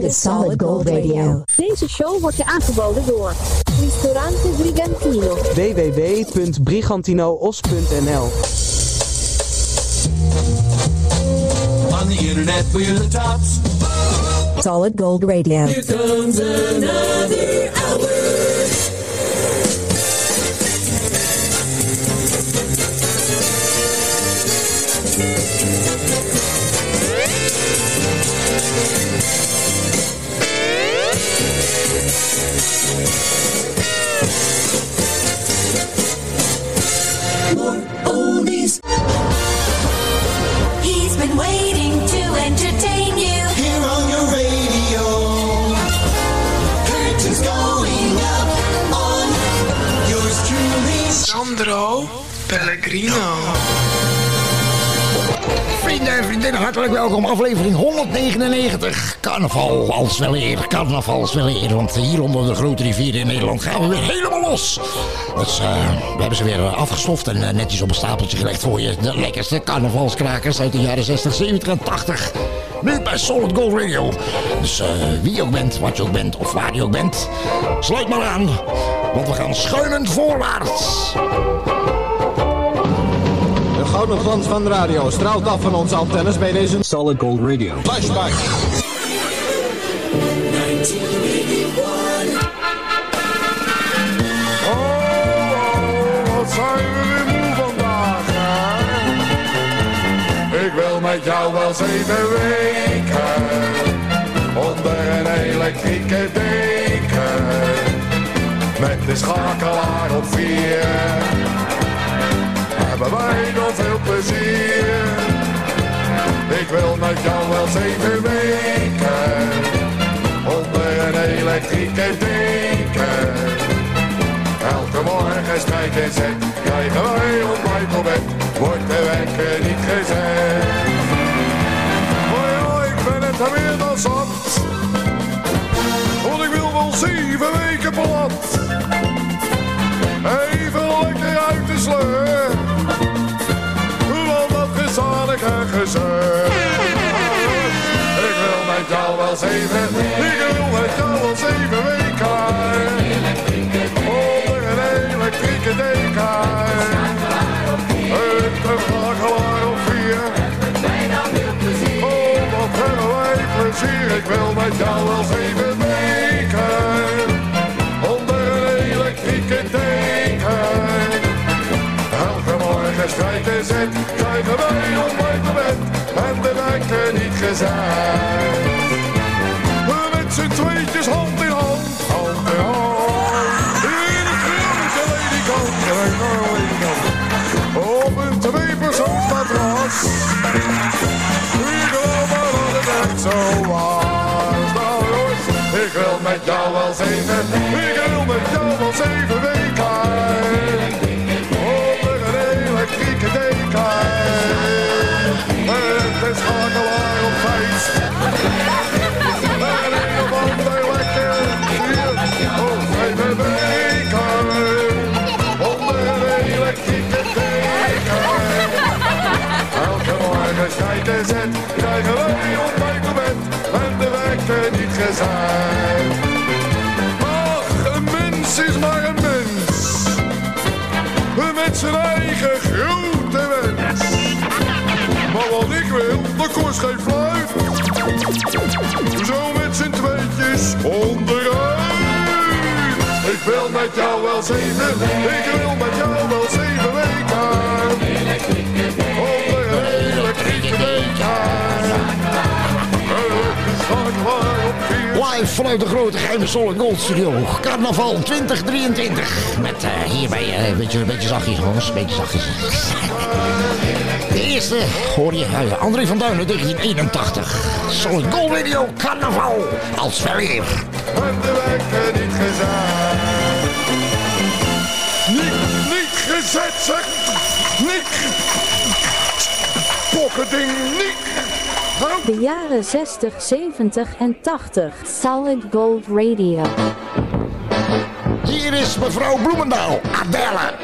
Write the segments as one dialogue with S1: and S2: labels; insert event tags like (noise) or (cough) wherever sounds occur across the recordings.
S1: The Solid Gold Radio.
S2: Deze show wordt je aangeboden door Ristorante Brigantino.
S3: www.brigantinoos.nl
S4: On the internet we're the tops.
S1: Solid Gold Radio.
S4: Here comes another hour.
S5: Sandro Pellegrino.
S6: Vrienden en vriendinnen, hartelijk welkom. Aflevering 199. Carnaval als wel eer. Carnaval als wel eer. Want hier onder de grote rivieren in Nederland gaan we weer helemaal los. Eh, we hebben ze weer eh, afgestoft en eh, netjes op een stapeltje gelegd voor je. De lekkerste carnavalskrakers uit de jaren 60, 70 en 80. Nu bij Solid Gold Radio. Dus eh, wie je ook bent, wat je ook bent of waar je ook bent. Sluit maar aan. Want we gaan schuimend voorwaarts.
S7: De gouden glans van de radio straalt af van onze antennes bij deze
S3: Solid Gold Radio.
S7: flashback.
S4: 1981.
S8: Jou wel zeven weken onder een elektrieke deken met de schakelaar op vier. Hebben wij nog veel plezier? Ik wil met jou wel zeven weken onder een elektrieke deken. Elke morgen strijd en zet, krijgen wij ontbijt op bed, wordt de wekker niet gezet. Zat, want ik wil wel zeven weken plat. Even lekker uit de sleur, want dat gezellig en gezeur. Ik wil met jou wel zeven, ik wil met jou wel zeven weken. Onder een elektrieke deken. Plezier. Ik wil met jou wel zeven weken. Onder een elektrieke deken. Elke morgen strijd en zet. Krijgen wij op bed. En de wekker niet gezet. Met z'n tweetjes hand in hand. Hand in hand. In het grote ledikant. Ledikant. Op een tweepersoonsmatras. Ik geloof maar het zo was. Nou jongens, ik wil met jou wel zeven. Ik wil met jou wel zeven weken. Onder een elektrieke deken. Met een schakelaar op vijf. Ach, een mens is maar een mens. Met zijn eigen grote wens. Maar wat ik wil, dat kost geen fluit. Zo met z'n tweetjes onderuit. Ik wil met jou wel zeven, ik wil met jou wel zeven weken. Onder op vier.
S6: Live vanuit de grote geheime Solid Gold Studio. Carnaval 2023. Met eh, hierbij eh, een beetje, een beetje zachtjes, jongens. Een beetje zachtjes. (laughs) De eerste hoor je uh, André van Duinen 1981. Solid Gold Radio Carnaval. Als verleer.
S8: En de niet gezet. Niet, niet gezet, zeg. Niet. Niet.
S2: De jaren 60, 70 en 80. Solid Gold Radio.
S6: Hier is mevrouw Bloemendaal. Adelle.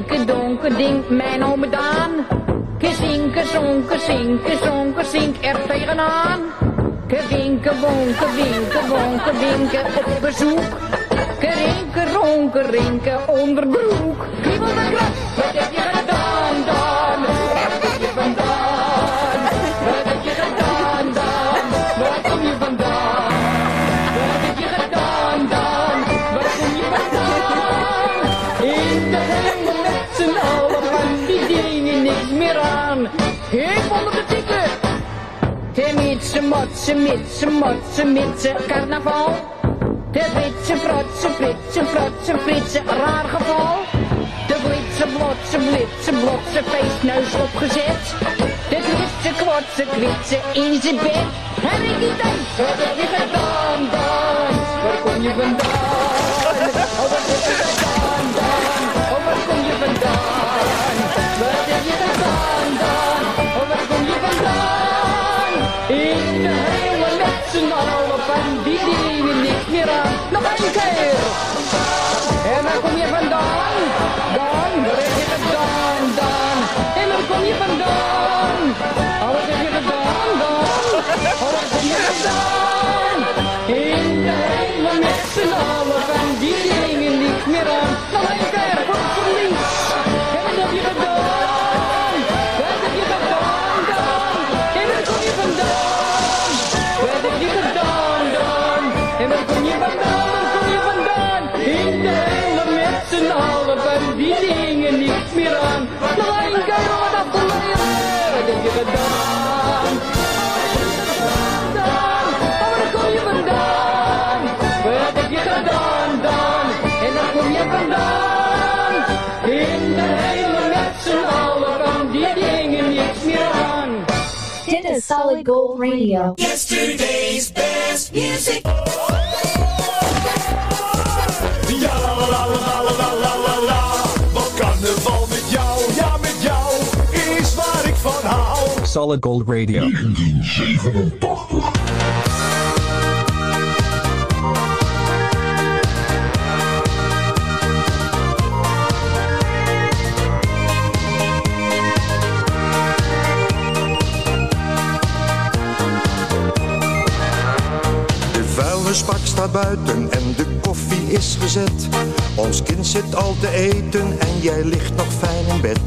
S9: Donke dinke donke dink mijn ome Daan. Gezinke zonke zinke zonke zink er tegenaan. Gewinke wonke winke wonke winke op bezoek. Kerinke ronke rinke onderbroek. Wat heb je gedaan dan? De mitse, motse, mitse, motse, mitse, carnaval. De Britse, frotse, Britse, frotse, Britse, raar geval. De Britse, blotse, blitse, blotse, feestneus opgezet. De kwitse, kwotse, kwitse, in zijn bed. En ik niet denk, wat heb je gedaan dan? Waar kom je vandaan? Oh, wat heb je gedaan dan? Oh, waar kom je vandaan? Wat heb je gedaan z'n allen van die dingen niks meer aan. Nog een keer! En waar kom je vandaan? Dan, waar heb je gedaan dan? En waar kom je vandaan? Oh, wat heb je gedaan dan? Oh, waar kom je vandaan? In de hele met z'n allen die dingen niks meer aan. Nog een keer, het verlies.
S2: Gold Radio.
S10: Yesterday's best music.
S11: Ja, la, la, la, la, la, la, la, la. Wat carnaval met jou, ja met jou, is waar ik van hou.
S12: Solid Gold Radio.
S13: buiten en de koffie is gezet. Ons kind zit al te eten en jij ligt nog fijn in bed.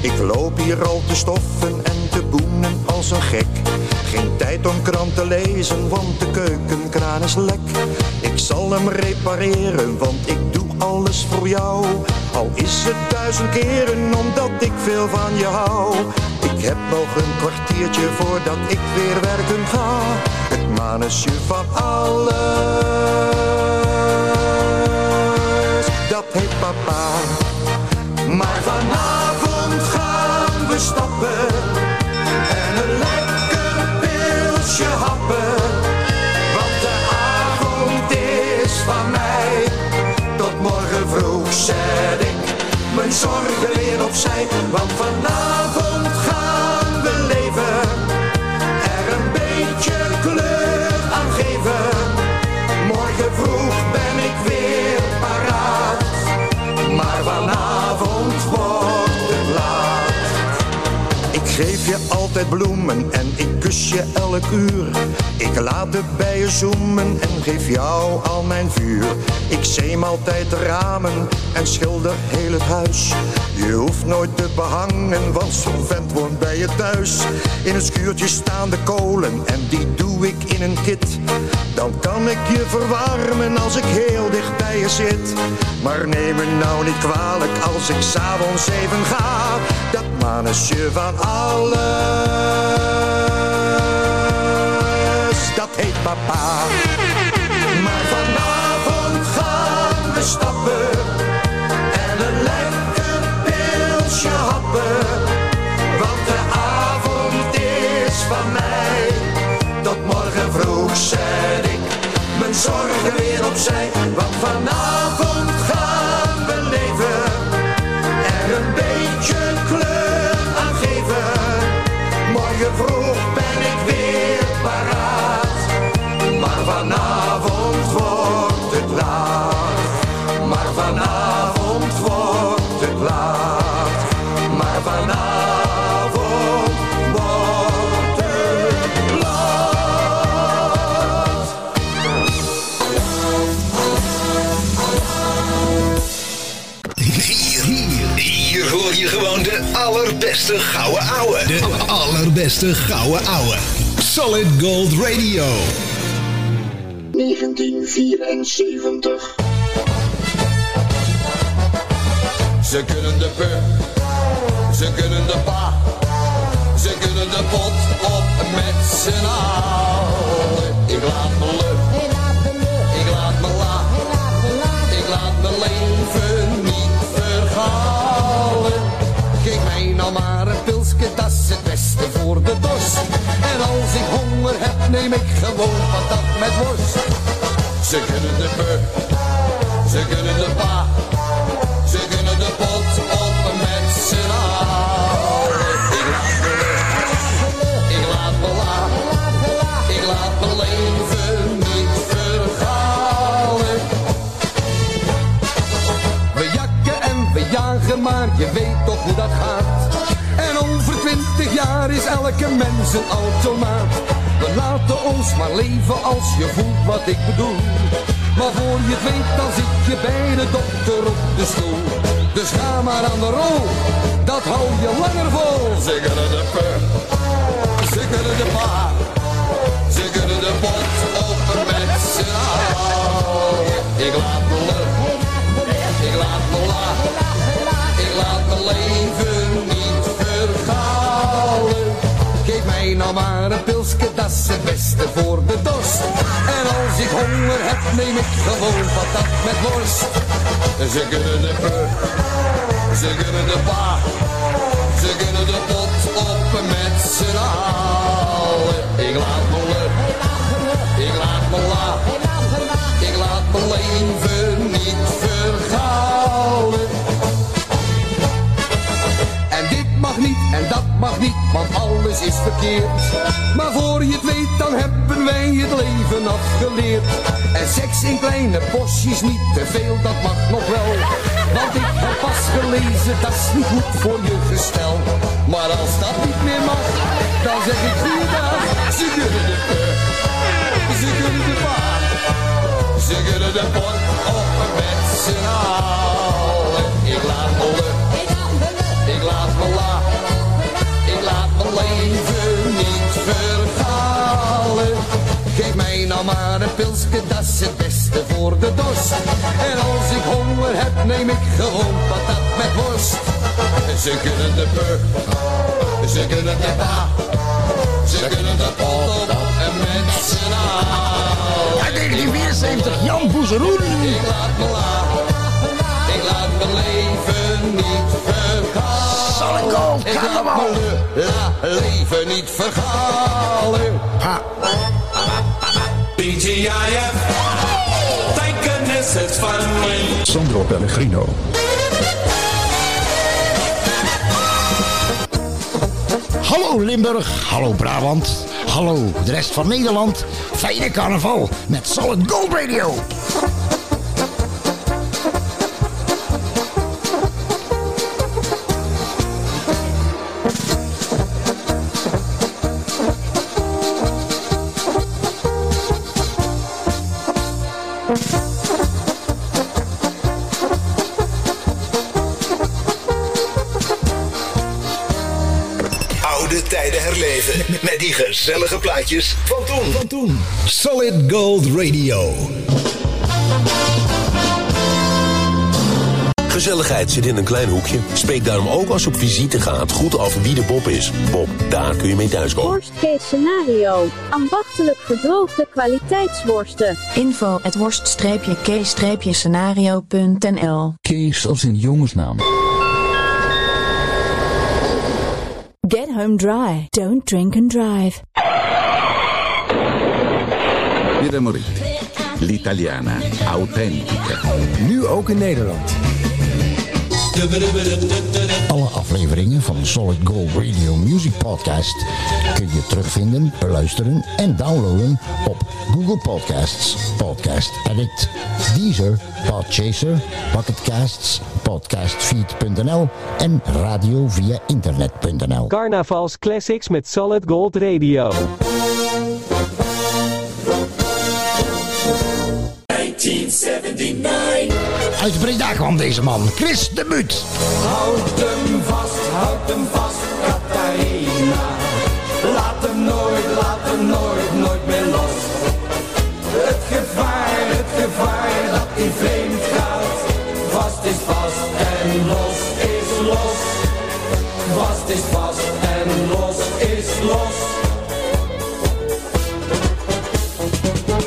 S13: Ik loop hier al te stoffen en te boenen als een gek. Geen tijd om krant te lezen, want de keukenkraan is lek. Ik zal hem repareren, want ik doe alles voor jou. Al is het duizend keren, omdat ik veel van je hou. Ik heb nog een kwartiertje voordat ik weer werken ga. Het manusje van alles. Heet papa. Maar vanavond gaan we stappen en een lekker pilsje happen. Want de avond is van mij. Tot morgen vroeg zet ik mijn zorgen weer opzij. Want vanavond geef je altijd bloemen en ik kus je elk uur. Ik laat de bijen zoemen en geef jou al mijn vuur. Ik zeem altijd ramen en schilder heel het huis. Je hoeft nooit te behangen, want zo'n vent woont bij je thuis. In een schuurtje staan de kolen en die doe ik in een kit. Dan kan ik je verwarmen als ik heel dicht bij je zit. Maar neem me nou niet kwalijk als ik s'avonds even ga. Dat manusje van alles, dat heet papa. Maar vanavond gaan we stappen zorgen weer opzij, want vanavond gaan we leven. Er een beetje kleur aan geven. Morgen vroeg ben ik weer paraat, maar vanavond wordt het laat. Maar vanavond
S14: allerbeste gouden ouwe. De allerbeste gouden ouwe. Solid Gold Radio.
S8: 1974.
S3: Ze kunnen de pu, ze kunnen de pa, ze kunnen de pot op met z'n allen. Ik laat me lucht, ik laat me la, ik laat mijn leven niet vergalen. Maar een pilsje, dat is het beste voor de dorst. En als ik honger heb, neem ik gewoon patat met worst. Ze kunnen de pu, ze kunnen de pa. Ze kunnen de pot op met z'n allen. Ik laat me ik laat me ik laat mijn leven niet vergalen. We jakken en we jagen, maar je weet toch hoe dat gaat. Jaar is elke mens een automaat. We laten ons maar leven als je voelt wat ik bedoel. Maar voor je het weet, dan zit je bij de dokter op de stoel. Dus ga maar aan de rol, dat hou je langer vol. Ze kunnen de pu, ze kunnen de pa, kunnen de pot open met z'n. Ik laat me lucht, ik laat me la, ik laat mijn leven niet vergalen. Nou maar een dat is beste voor de dorst. En als ik honger heb, neem ik gewoon patat met worst. Ze kunnen de pu, ze kunnen de pa, ze kunnen de pot open met z'n allen. Ik laat me lucht, ik laat me la, ik laat mijn leven niet en dat mag niet, want alles is verkeerd. Maar voor je het weet, dan hebben wij het leven afgeleerd. En seks in kleine porties, niet te veel, dat mag nog wel. Want ik heb pas gelezen, dat is niet goed voor je gestel. Maar als dat niet meer mag, dan zeg ik goeiedag. Ze kunnen de peur, ze kunnen de paard. Ze kunnen de pot op met z'n allen. Ik laat me ik laat me la, ik laat mijn leven niet vergalen. Geef mij nou maar een pilsje, dat is het beste voor de dorst. En als ik honger heb, neem ik gewoon patat met worst. Ze kunnen de pu, ze kunnen de pa, ze kunnen de pot op en met z'n allen.
S6: Uit 1974, Jan Boezeroen.
S3: Ik laat me la, ik laat mijn leven niet
S6: Gold,
S3: Ik la- leven niet vergalen.
S6: Ha.
S15: BGIF. Thank goodness it's finally.
S16: Sandro Pellegrino.
S6: Hallo Limburg, hallo Brabant, hallo de rest van Nederland. Fijne carnaval met Solid Gold Radio.
S14: Gezellige plaatjes van toen. Van toen. Solid Gold Radio.
S17: Gezelligheid zit in een klein hoekje. Spreek daarom ook als je op visite gaat goed af wie de Bob is. Bob, daar kun je mee thuiskomen.
S2: Worstcase scenario. Ambachtelijk gedroogde kwaliteitsworsten.
S18: Info at worst-k-scenario.nl
S12: Kees als in jongensnaam.
S1: Home dry. Don't drink and drive.
S19: Birra Moretti, l'italiana autentica.
S7: Nu ook in Nederland.
S6: Alle afleveringen van Solid Gold Radio Music Podcast kun je terugvinden, beluisteren en downloaden op Google Podcasts, Podcast Addict, Deezer, Podchaser, Bucketcasts, podcastfeed.nl en radio via internet.nl.
S20: Carnavals Classics met Solid Gold Radio.
S6: Uit Breda kwam deze man, Chris de Buut.
S3: Houd hem vast,
S15: houd hem vast, Catharina. Laat hem nooit, laat hem nooit, nooit meer los. Het gevaar, het gevaar dat hij vreemd gaat. Vast is vast en los is los. Vast is vast en los is los.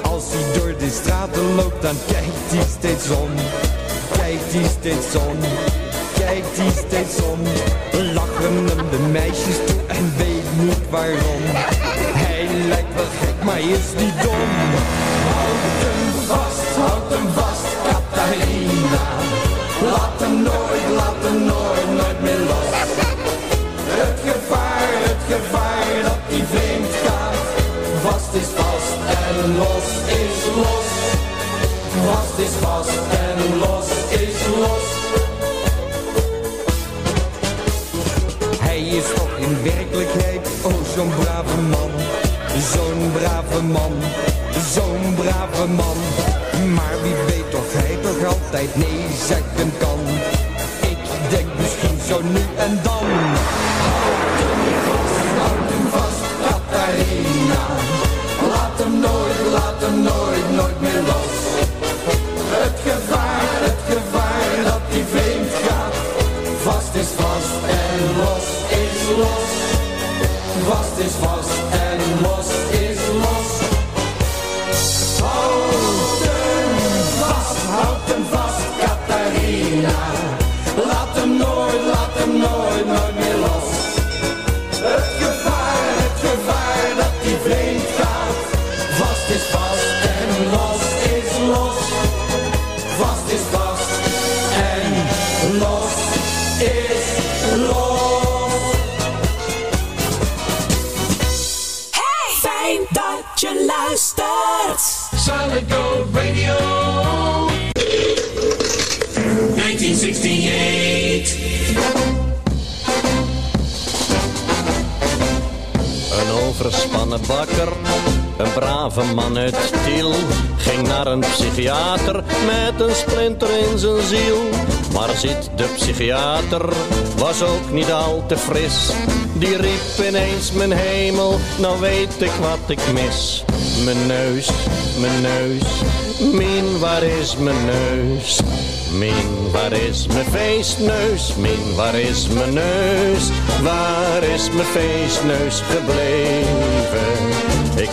S15: Als hij door de straten loopt, dan kijkt hij steeds om. Kijkt hij steeds om. Kijkt hij steeds om. Lachen hem de meisjes toe en weet niet waarom. Hij lijkt wel gek, maar is niet dom. Houd hem vast, houd hem vast, Catharina. Laat hem nooit, laat hem nooit, nooit meer los. Het gevaar, het gevaar dat hij vreemd gaat. Vast is vast en los is los. Vast is vast en zo'n brave man. Maar wie weet of hij toch altijd nee zeggen kan. Ik denk misschien zo nu en dan. Houd hem vast, houd hem vast, Catharina. Laat hem nooit, laat hem nooit
S16: brave man uit Tiel, ging naar een psychiater met een splinter in zijn ziel. Maar zit de psychiater, was ook niet al te fris. Die riep ineens mijn hemel, nou weet ik wat ik mis. Mijn neus, mijn neus, min waar is mijn neus? Min, waar is mijn feestneus? Min, waar is mijn neus? Waar is mijn feestneus gebleven?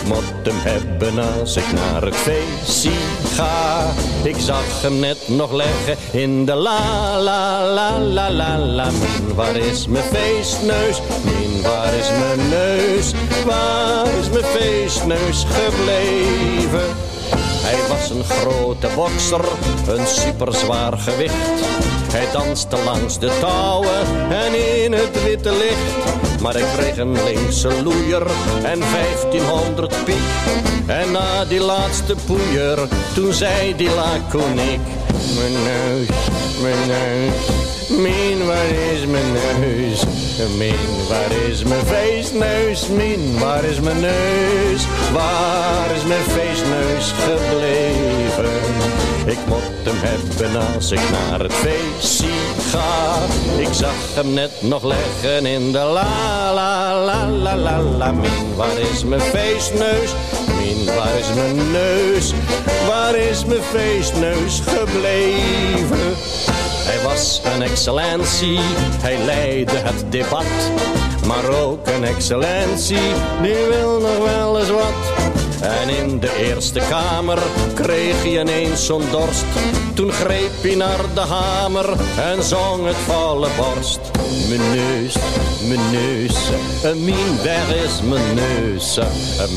S16: Ik hem hebben als ik naar het feestje ga. Ik zag hem net nog leggen in de la la la la la la. Min, waar is mijn feestneus? Min, waar is mijn neus? Waar is mijn feestneus gebleven? Hij was een grote bokser, een superzwaar gewicht. Hij danste langs de touwen en in het witte licht. Maar ik kreeg een linkse loeier en 1500 piek. En na die laatste poeier, toen zei die laconiek. Mijn neus, mijn neus, min waar is mijn neus? Min waar is mijn feestneus? Min waar is mijn neus? Waar is mijn feestneus gebleven? Ik moet hem hebben als ik naar het feestje ga. Ik zag hem net nog leggen in de la la la la la la. Min, waar is mijn feestneus? Min, waar is mijn neus? Waar is mijn feestneus gebleven? Hij was een excellentie, hij leidde het debat. Maar ook een excellentie, die wil nog wel eens wat. En in de Eerste Kamer kreeg hij ineens zo'n dorst. Toen greep hij naar de hamer en zong het volle borst. Mijn neus, mijn neus, min, waar is mijn neus?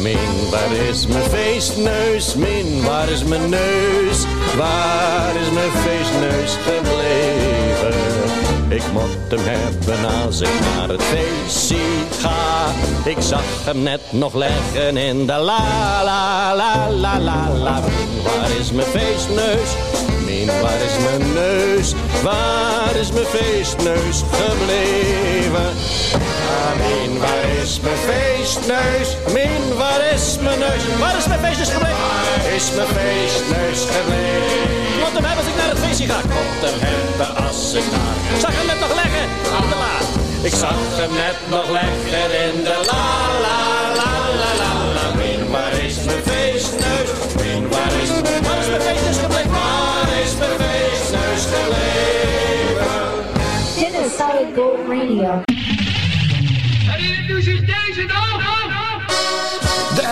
S16: Min, waar is mijn feestneus? Min, waar is mijn neus? Waar is mijn feestneus gebleven? Ik moet hem hebben als ik naar het feestje ga. Ik zag hem net nog leggen in de la la la la la la. Waar is mijn feestneus? Min, waar is mijn neus? Waar is mijn feestneus gebleven? Min, waar is mijn feestneus? Min, waar is mijn neus? Waar is mijn feestneus gebleven? Waar is mijn feestneus gebleven? Moet hem hebben als ik naar het feestje ga. Ik moet hem hebben als ik naar... Ik zag hem net nog leggen in de la. Ik zag hem net nog leggen in de la la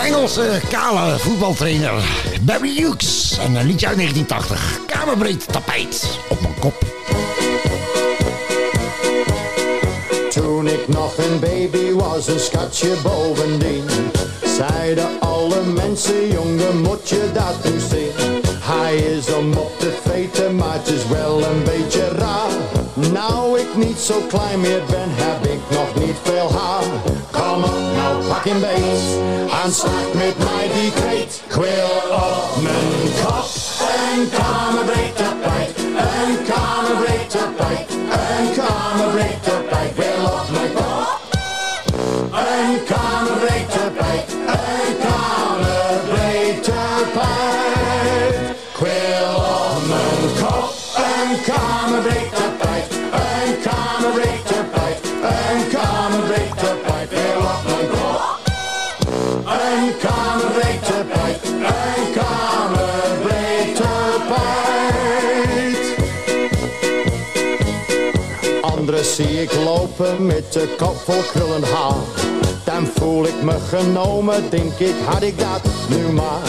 S6: Engelse kale voetbaltrainer Barry Hughes. En een liedje uit 1980. Kamerbreed tapijt op mijn kop.
S18: Toen ik nog een baby was, een schatje bovendien. Zeiden alle mensen, jongen, moet je dat nu zien? Hij is om op te vreten, maar het is wel een beetje raar. Nou ik niet zo klein meer ben, heb ik nog niet veel haar. Kom op, nou pak een beet, aan my met mij die kreet. Quil op mijn kop en kamerbreedte met de kop vol krullend haar. Dan voel ik me genomen, denk ik had ik dat nu maar.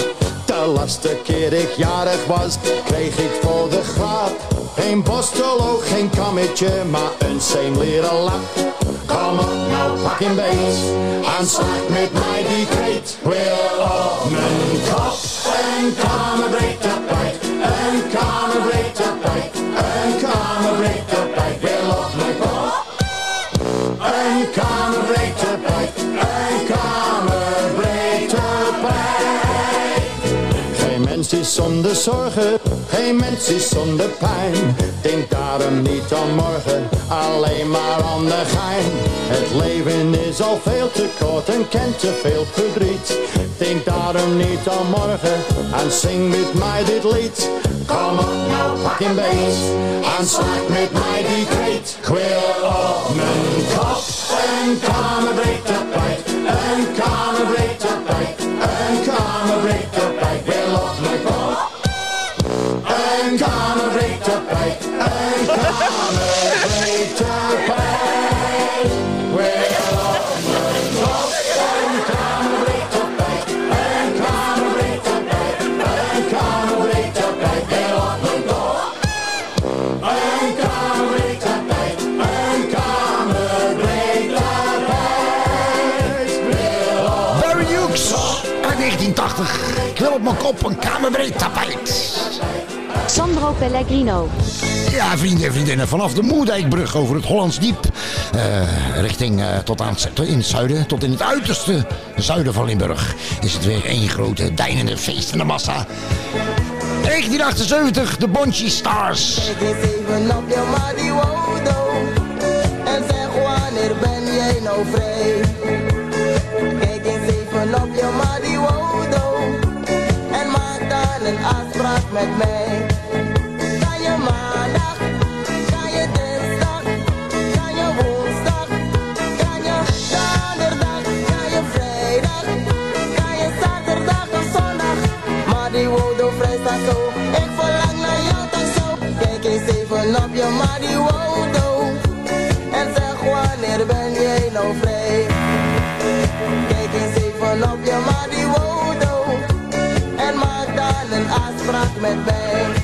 S18: De laatste keer ik jarig was, kreeg ik voor de grap. Geen borstel, geen kammetje, maar een leren lap. Kom op, nou pak een beet, aanslag met mij die kreet. Wil op mijn kop, een kamerbreed zorgen, geen mens is zonder pijn. Denk daarom niet aan morgen, alleen maar aan de gein. Het leven is al veel te kort en kent te veel verdriet. Denk daarom niet aan morgen en zing met mij dit lied. Kom op, nou pak een beet, aanslag met mij die kreet. Wil op mijn kop een kamerbreed tapijt, een kamerbreed tapijt, op een kamerbreed tapijt.
S2: Sandro Pellegrino.
S6: Ja, vrienden en vriendinnen, vanaf de Moerdijkbrug over het Hollands Diep. eh, richting eh, tot aan het, in het zuiden, tot in het uiterste zuiden van Limburg. Is het weer één grote deinende feest in de massa. 1978, de Bonchi Stars.
S21: Let me. spraak met mij.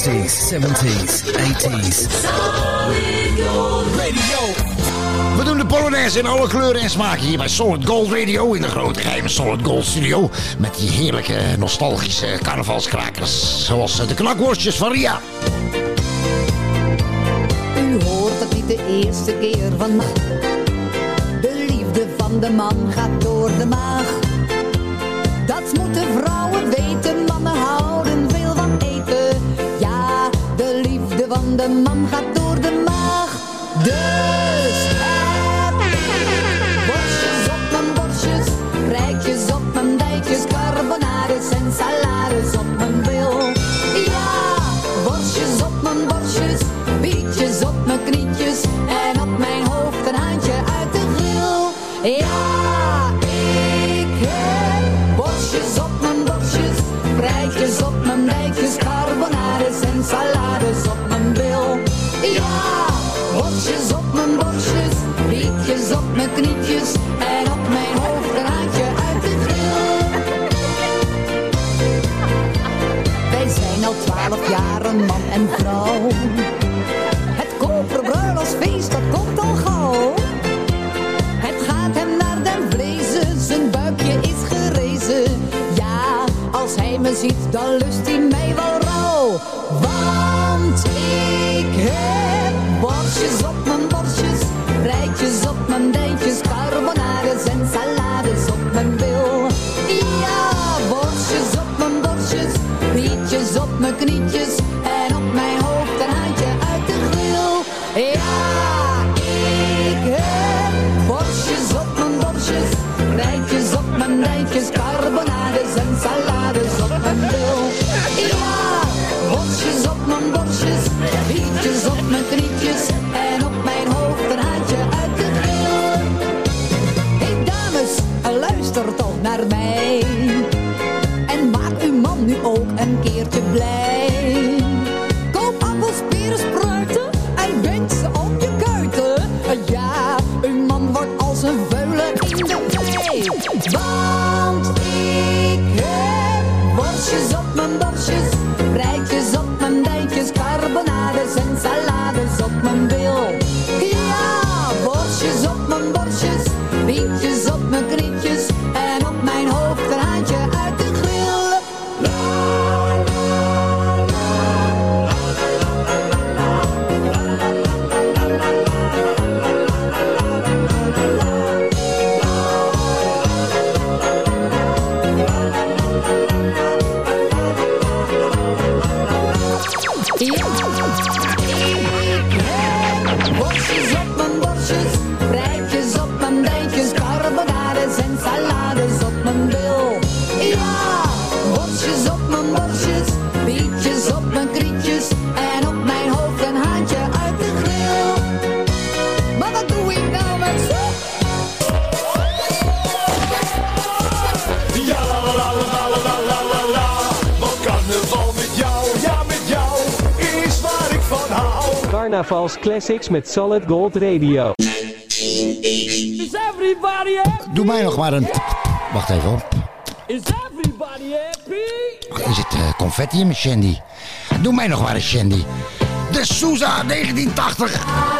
S22: 60s, 70s, 80s. Solid gold radio.
S6: We doen de Polonaise in alle kleuren en smaken hier bij Solid Gold Radio... in de grote geheime Solid Gold Studio... met die heerlijke nostalgische carnavalskrakers... zoals eh, de knakworstjes van Ria.
S23: U hoort het niet de eerste keer vandaag. De liefde van de man gaat door de maag. Dat moeten vrouwen weten, mannen houden veel van eten. Ja, de liefde van de man gaat door en vrouw. Het feest dat komt al gauw. Het gaat hem naar den vlezen, zijn buikje is gerezen. Ja, als hij me ziet, dan lust hij
S20: carnavals classics met Solid Gold Radio.
S6: Doe mij nog maar een... Wacht even op.
S24: Is everybody happy?
S6: Is het eh, confetti in mijn shandy? Doe mij nog maar een shandy. De Souza, 1980.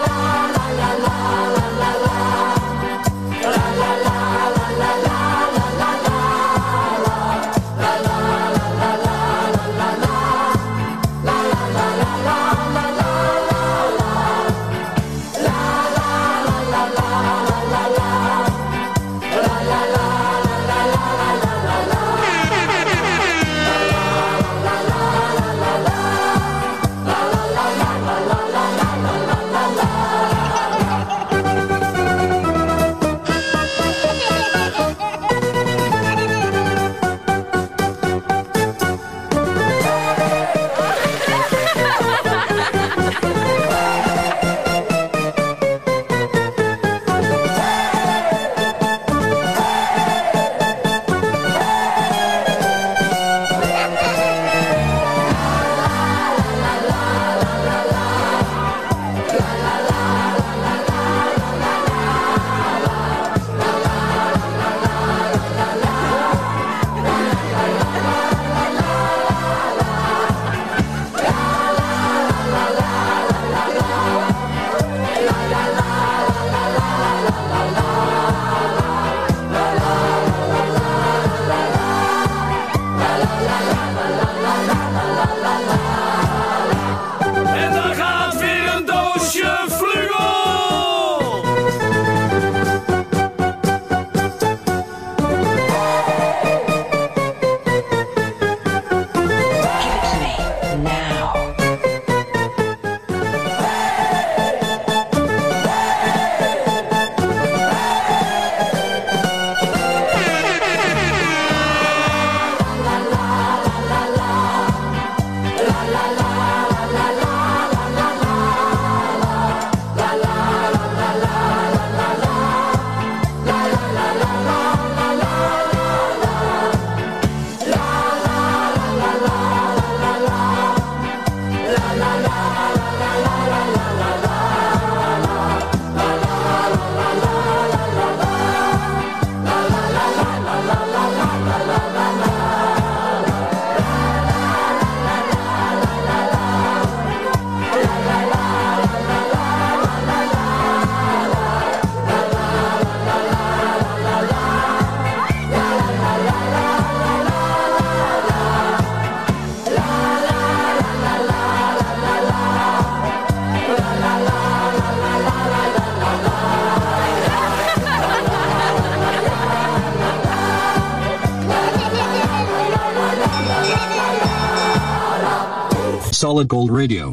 S12: Solid Gold Radio.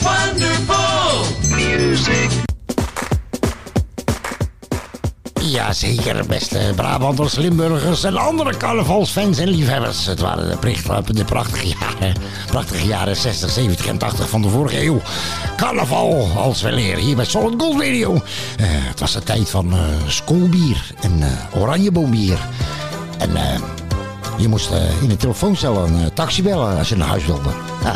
S3: Wonderful music.
S6: Jazeker, beste Brabanters, Limburgers en andere carnavalsfans en liefhebbers. Het waren de, pricht- de prachtige, jaren, prachtige jaren 60, 70 en 80 van de vorige eeuw. Carnaval als weleer hier bij Solid Gold Radio. Eh, het was de tijd van eh schoolbier en eh oranjeboombier. En eh, je moest eh, in de telefooncel een eh, taxi bellen als je naar huis wilde. (laughs)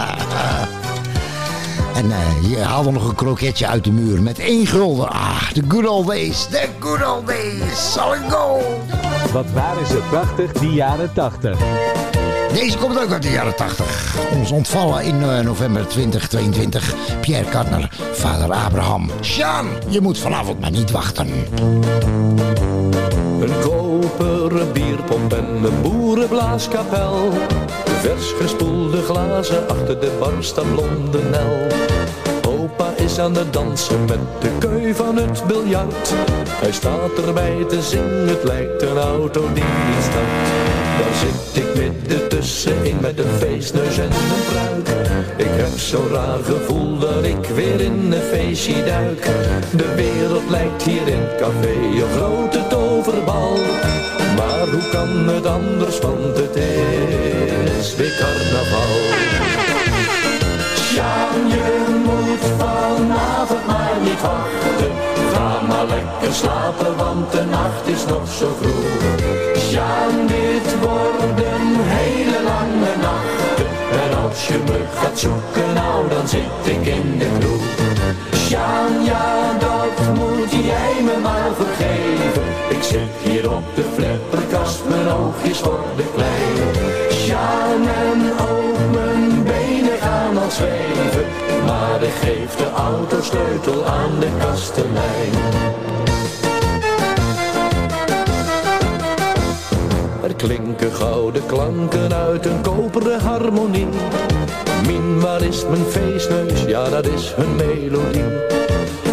S6: En eh, je haalde nog een kroketje uit de muur met één gulden. Ah, the good old days, the good old days. Solid gold.
S20: Wat waren ze prachtig, die jaren 80.
S6: Deze komt ook uit de jaren 80. Ons ontvallen in november 2022. Pierre Kartner, vader Abraham. Sjaan, je moet vanavond maar niet wachten.
S25: Een koperen bierpomp en een boerenblaaskapel. Vers gespoelde glazen achter de bar staat blonde Nel. Opa is aan het dansen met de keu van het biljart. Hij staat erbij te zingen, het lijkt een auto die start. Daar zit ik midden tussenin met een feestneus en een pruik. Ik heb zo'n raar gevoel dat ik weer in een feestje duik. De wereld lijkt hier in het café een grote toverbal. Maar hoe kan het anders, want het is weer carnaval. Moet vanavond maar niet wachten. Ga maar lekker slapen, want de nacht is nog zo vroeg. Sjaan, dit wordt een hele lange nacht. En als je me gaat zoeken, nou dan zit ik in de kroeg. Sjaan, ja, dat moet jij me maar vergeven. Ik zit hier op de flipperkast, mijn oogjes worden klein. Sjaan, en Maar ik geef de autosleutel aan de kastelein. Er klinken gouden klanken uit een koperen harmonie. Min, waar is mijn feestneus? Ja, dat is hun melodie.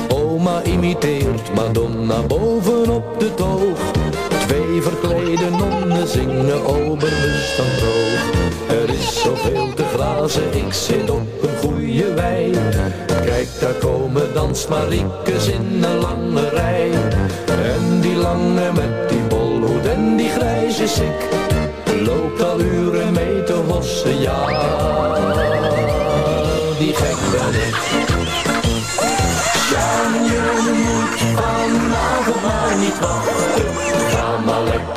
S25: Oma imiteert Madonna bovenop de toog. Twee verklede nonnen zingen oberbewust dan droog. Er is zoveel te glazen, ik zit op een goede wei. Kijk, daar komen dansmariekes in een lange rij. En die lange met die bolhoed en die grijze sik. Loopt al uren mee te hossen, ja. Die gek ben ik. Sjaan, je moet vanavond niet.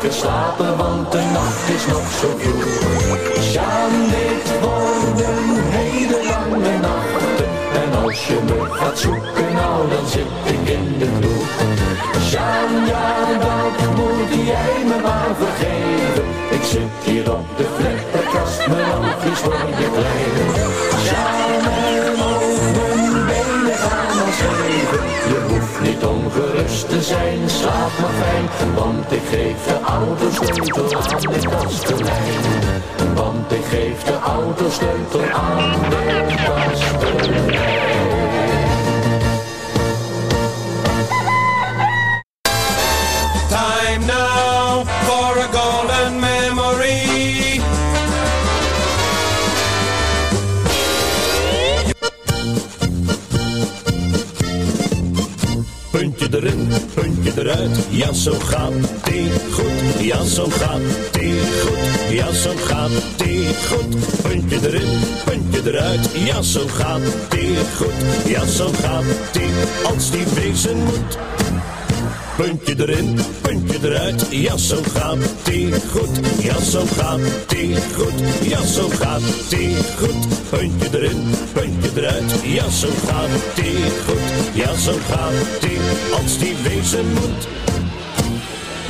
S25: Lekker slapen, want de nacht is nog zo vroeg. Sjaan, dit wordt een hele lange nacht. En als je me gaat zoeken, nou dan zit ik in de kroeg. Sjaan, ja, dat moet jij me maar vergeven. Ik zit hier op de flipperkast, mijn oogjes worden klein. Sjaan, en ook benen gaan al zweven. Ongerust te zijn, slaap maar fijn. Want ik geef de autosleutel aan de kastelein. Want ik geef de autosleutel aan de kastelein.
S26: Ja zo gaat die goed, ja zo gaat die goed, ja zo gaat die goed. Puntje erin, puntje eruit, ja zo gaat die goed, ja zo gaat die als die wezen moet. Puntje erin, puntje eruit, ja zo gaat die goed, ja zo gaat die goed, ja zo gaat die goed. Puntje erin, puntje eruit, ja zo gaat die goed, ja zo gaat die als die wezen moet.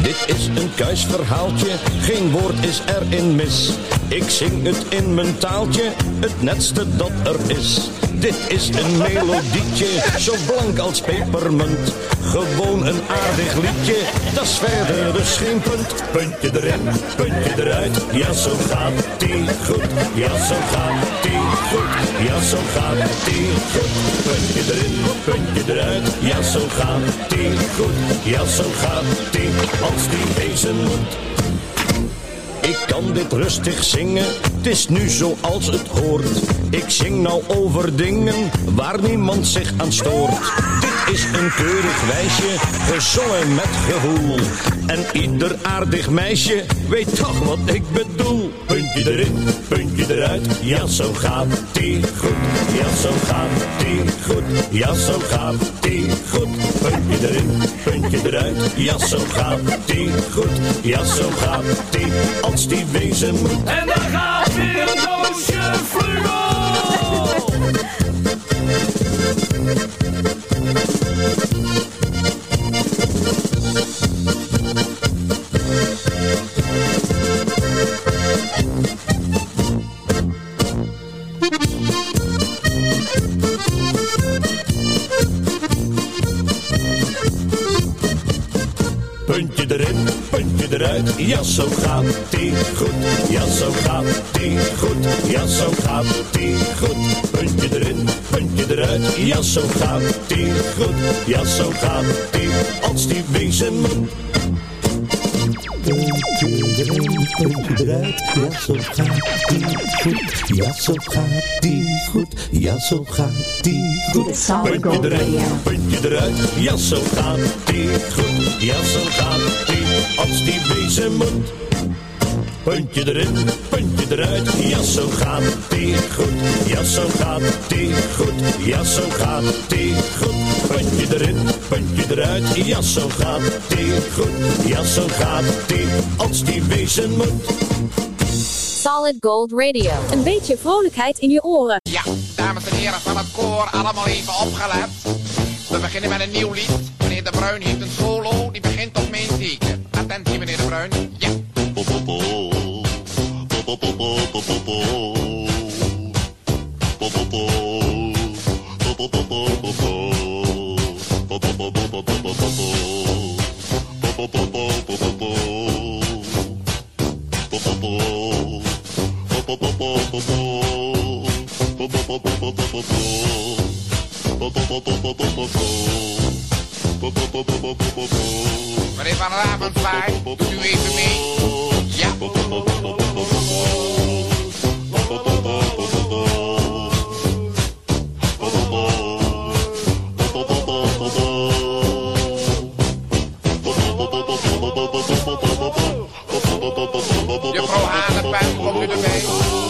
S26: Dit is een kuisverhaaltje, geen woord is erin mis. Ik zing het in mijn taaltje, het netste dat er is. Dit is een melodietje, zo blank als pepermunt. Gewoon een aardig liedje, dat is verder dus geen punt. Puntje erin, puntje eruit, ja zo gaat die goed. Ja zo gaat die goed, ja zo gaat die goed. Puntje erin, puntje eruit, ja zo gaat die goed. Ja zo gaat die, als die wezen moet. Ik kan dit rustig zingen, het is nu zoals het hoort. Ik zing nou over dingen waar niemand zich aan stoort. Dit is een keurig wijsje, gezongen met gevoel. En ieder aardig meisje weet toch wat ik bedoel. Puntje erin, puntje eruit, ja zo gaat die goed. Ja zo gaat die goed, ja zo gaat die goed. Puntje erin, puntje eruit, ja zo gaat die goed. Ja zo gaat die, als die wezen moet.
S24: En daar gaat weer een doosje vlugel.
S26: Ja zo gaat die goed. Ja zo gaat die goed, ja zo gaat die goed. Puntje erin, puntje eruit, ja zo gaat die goed. Ja zo gaat die, als die wezen moet.
S25: Puntje erin, puntje eruit, ja zo gaat die goed. Ja zo gaat die goed, ja zo gaat die goed.
S26: Puntje erin, puntje eruit, ja zo gaat die goed. Ja zo gaat die, als die wezen moet. Puntje erin, puntje eruit, ja zo gaat die goed. Ja zo gaat die goed, ja zo gaat die goed. Puntje erin, puntje eruit, ja zo gaat die goed. Ja zo gaat die, als die wezen moet.
S27: Solid Gold Radio. Een beetje vrolijkheid in je oren.
S28: Ja, dames en heren van het koor, allemaal even opgelet. We beginnen met een nieuw lied. Meneer De Bruin heeft een solo, die begint op mijn teken. Attentie, meneer De Bruin. Meneer Van Ravenstein, doet u even mee? Ja. Juffrouw Hanepen, komt u erbij?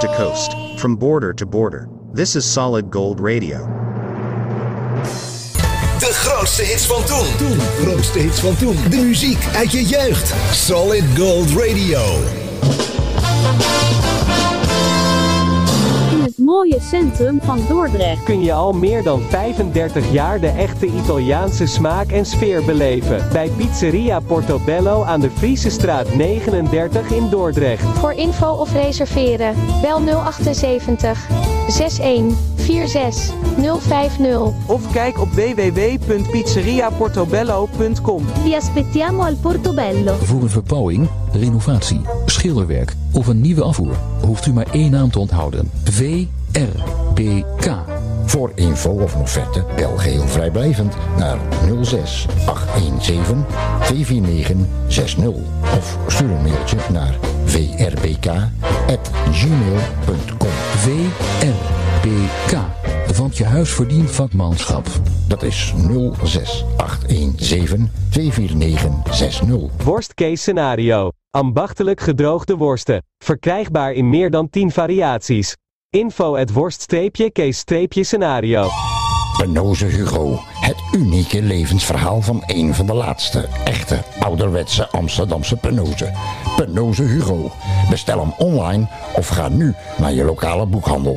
S29: Coast to coast, from border to border. This is Solid Gold Radio.
S14: De grootste hits van toen. Toen. Grootste hits van toen. De muziek uit je jeugd. Solid Gold Radio.
S30: Mooie centrum van Dordrecht.
S20: kun je al meer dan 35 jaar de echte Italiaanse smaak en sfeer beleven. Bij Pizzeria Portobello aan de Friese straat 39 in Dordrecht.
S2: Voor info of reserveren, bel 078 61 46 050.
S19: Of kijk op www.pizzeriaportobello.com.
S30: Vi aspettiamo al Portobello.
S12: Voor een verbouwing, renovatie, schilderwerk of een nieuwe afvoer hoeft u maar één naam te onthouden. VRBK.
S6: Voor info of een offerte bel geheel vrijblijvend naar 06 817 249 60 of stuur een mailtje naar vrbk@gmail.com.
S12: VRBK. Want je huis verdient vakmanschap.
S6: Dat is 06 817 249 60.
S20: Worstcase scenario. Ambachtelijk gedroogde worsten. Verkrijgbaar in meer dan 10 variaties. Info at worst-case-scenario.
S6: Penoze Hugo. Het unieke levensverhaal van een van de laatste echte ouderwetse Amsterdamse Penoze. Penoze Hugo. Bestel hem online of ga nu naar je lokale boekhandel.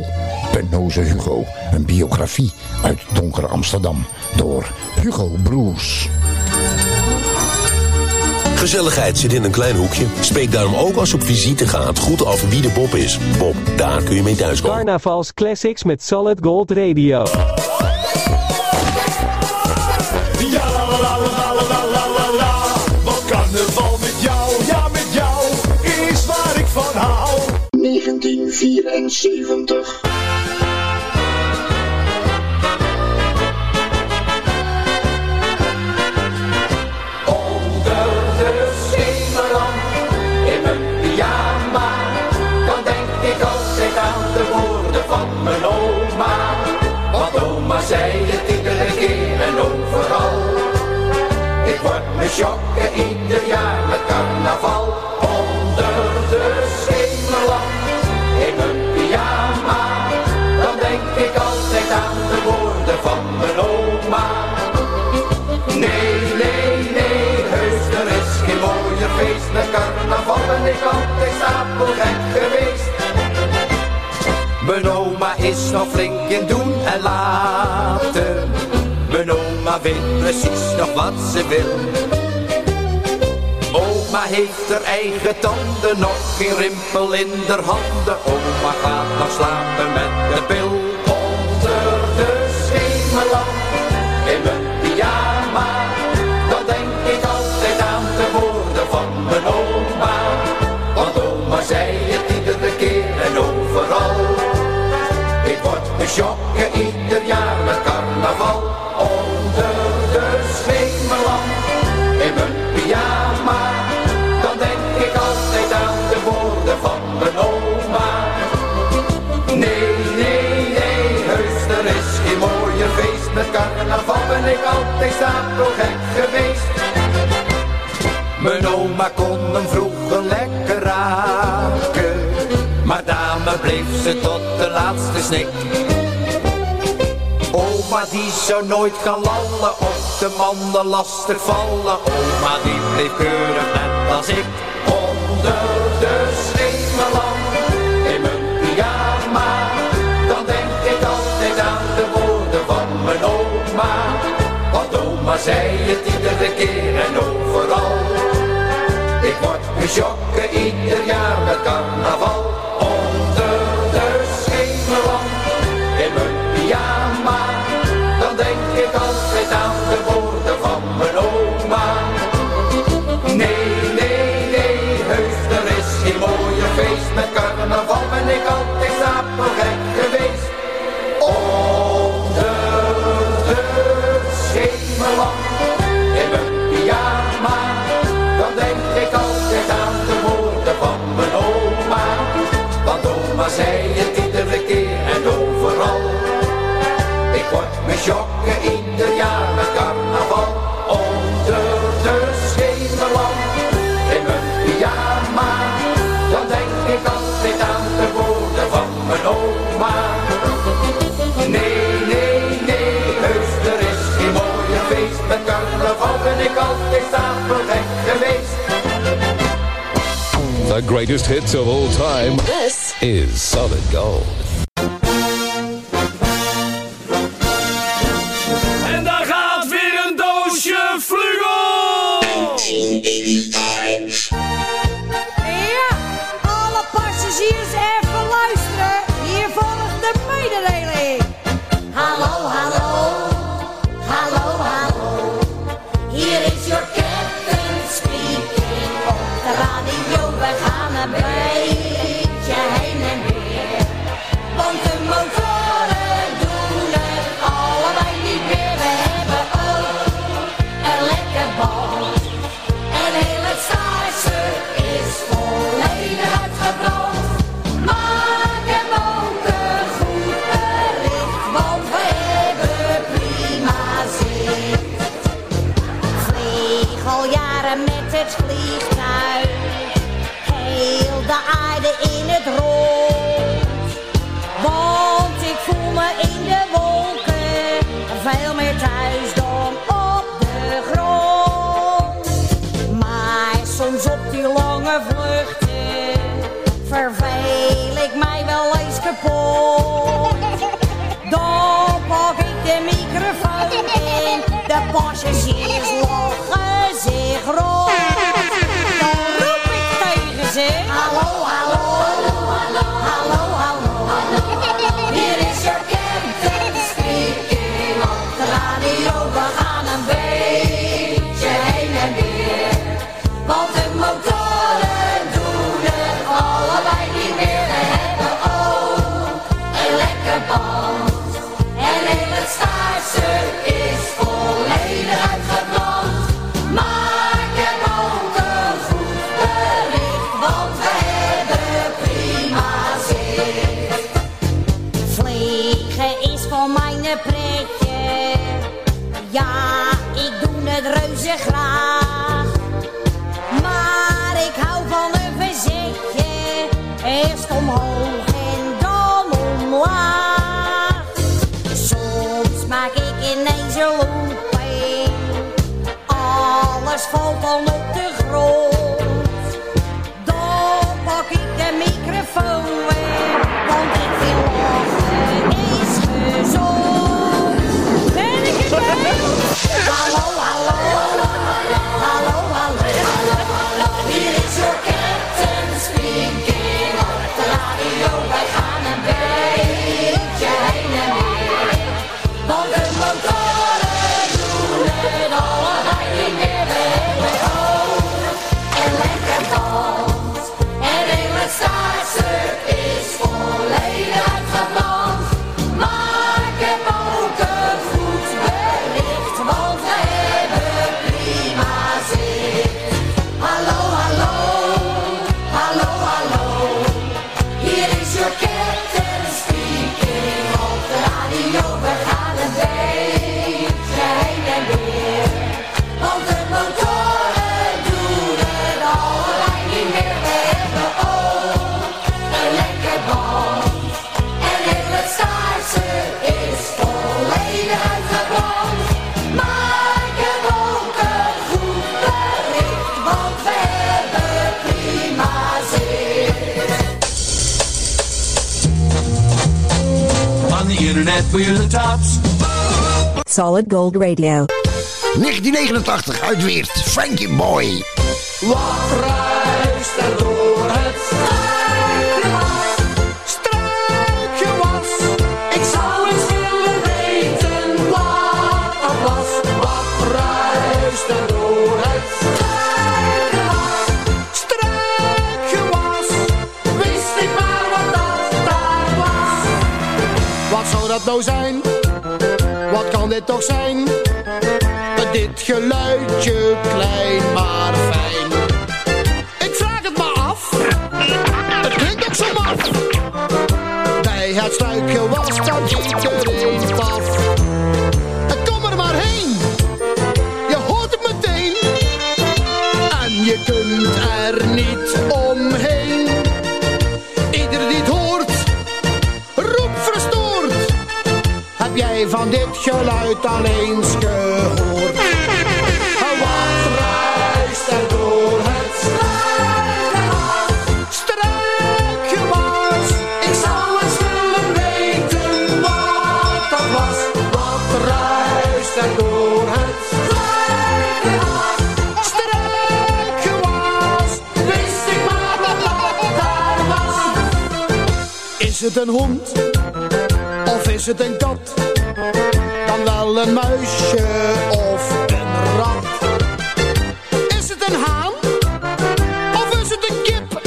S6: Penoze Hugo. Een biografie uit donker Amsterdam door Hugo Broers.
S17: Gezelligheid zit in een klein hoekje. Spreek daarom ook als je op visite gaat goed af wie de Bob is. Bob, daar kun je mee thuis komen.
S20: Carnavals Classics met Solid Gold Radio.
S31: carnaval met jou, ja met jou, is waar ik van hou.
S32: 1974
S15: schokken ieder jaar met carnaval. Onder de schemerlamp in mijn pyjama, dan denk ik altijd aan de woorden van mijn oma. Nee, nee, nee, heus, er is geen mooier feest met carnaval ben ik altijd stapelgek geweest. Mijn oma is nog flink in doen en laten. Mijn oma weet precies nog wat ze wil. Oma heeft haar eigen tanden, nog geen rimpel in haar handen. Oma gaat nog slapen met de pil geweest. Mijn oma kon hem vroeger lekker raken, maar dame bleef ze tot de laatste snik. Oma die zou nooit gaan lallen, op de mannen lastig vallen. Oma die bleef keurig net als ik, onder de schemerlamp. Oma zei het iedere keer en overal. Ik word geschokken ieder jaar met carnaval. Onder de schemerlamp, in mijn pyjama.
S33: Greatest hits of all time
S34: This
S33: is Solid Gold.
S35: kruisdom op de grond. Maar soms op die lange vlucht in. je. Alles valt al op de grond.
S1: Solid Gold Radio.
S6: 1989 uitweert. Frankie Boy.
S36: dat
S18: nou zijn? Wat kan dit toch zijn? Dit geluidje klein maar fijn. Ik vraag het maar af. Het klinkt ook zo maf. Bij het struikgewas was dat iedereen paf. nooit alleen gehoord. Wat reist er door het struikgewas? was. ik zou eens willen weten wat dat was. Wat reist er door het struikgewas? was. wist ik maar dat dat daar was. Is het een hond? Of is het een kat? een muisje of een rat? Is het een haan? Of is het een kip?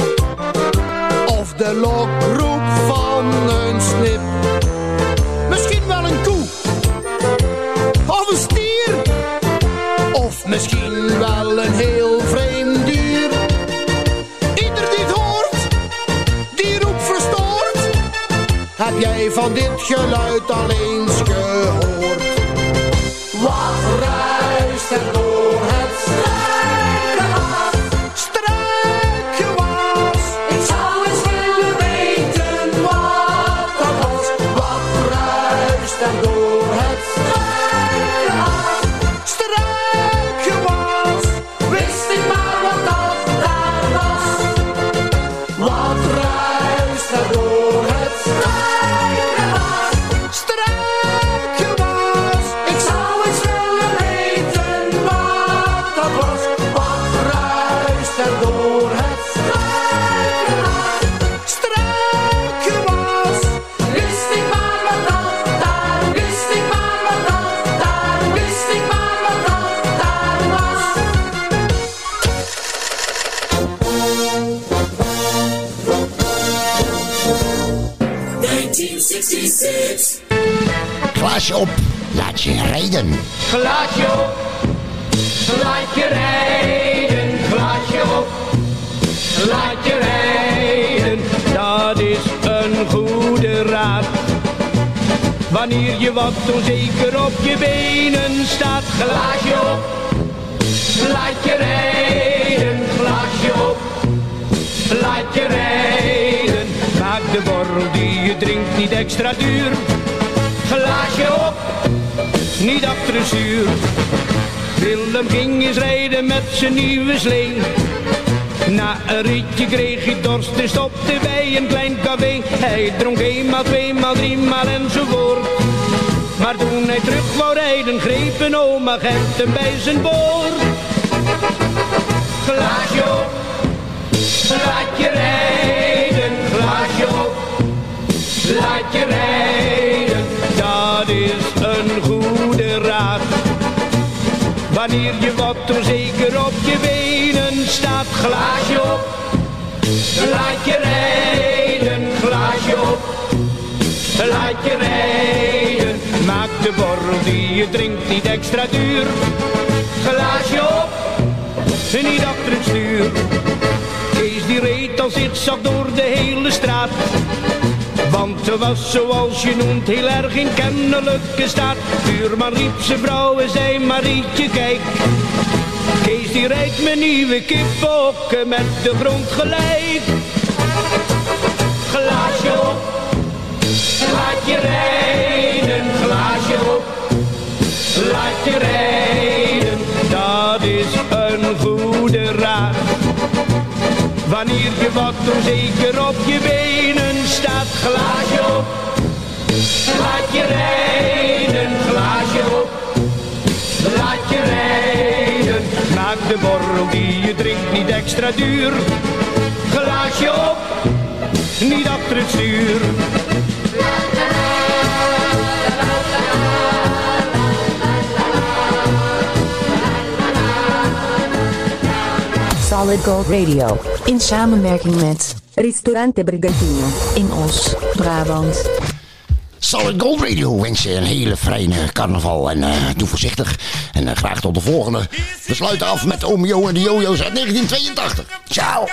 S18: Of de lokroep van een snip? Misschien wel een koe? Of een stier? Of misschien wel een heel vreemd dier? Ieder die het hoort, die roep verstoort. Heb jij van dit geluid alleen wat
S37: onzeker op je benen staat. Glaasje op, laat je rijden. Glaasje op, laat je rijden. Maak de borrel die je drinkt niet extra duur. Glaasje op, niet achter het stuur. Willem ging eens rijden met zijn nieuwe slee. Na een ritje kreeg hij dorst en stopte bij een klein café. Hij dronk eenmaal, tweemaal, driemaal enzovoort. Maar toen hij terug wou rijden, greep een oma Gent hem bij zijn boord. Glaasje op, laat je rijden, glaasje op, laat je rijden. Dat is een goede raad. Wanneer je wat onzeker op je benen staat, glaasje op, laat je rijden, glaasje op, laat je rijden. De borrel die je drinkt niet extra duur, glaasje op, niet achter het stuur. Kees die reed al zigzag door de hele straat. Want ze was zoals je noemt heel erg in kennelijke staat. Buurman riep zijn vrouw en zei Marietje kijk. Kees die rijdt mijn nieuwe kippokken met de grond gelijk. Glaasje op, laat je rijden. Laat je rijden. Dat is een goede raad. Wanneer je wat onzeker op je benen staat, glaasje op. Laat je rijden, glaasje op. Laat je rijden. Maak de borrel die je drinkt niet extra duur. Glaasje op, niet achter het.
S38: Solid Gold Radio. In samenwerking met Ristorante Brigantino in Os, Brabant.
S6: Solid Gold Radio wens je een hele fijne carnaval en eh, doe voorzichtig. En eh, graag tot de volgende. We sluiten af met Oom Jo en de Jojo's uit 1982. Ciao!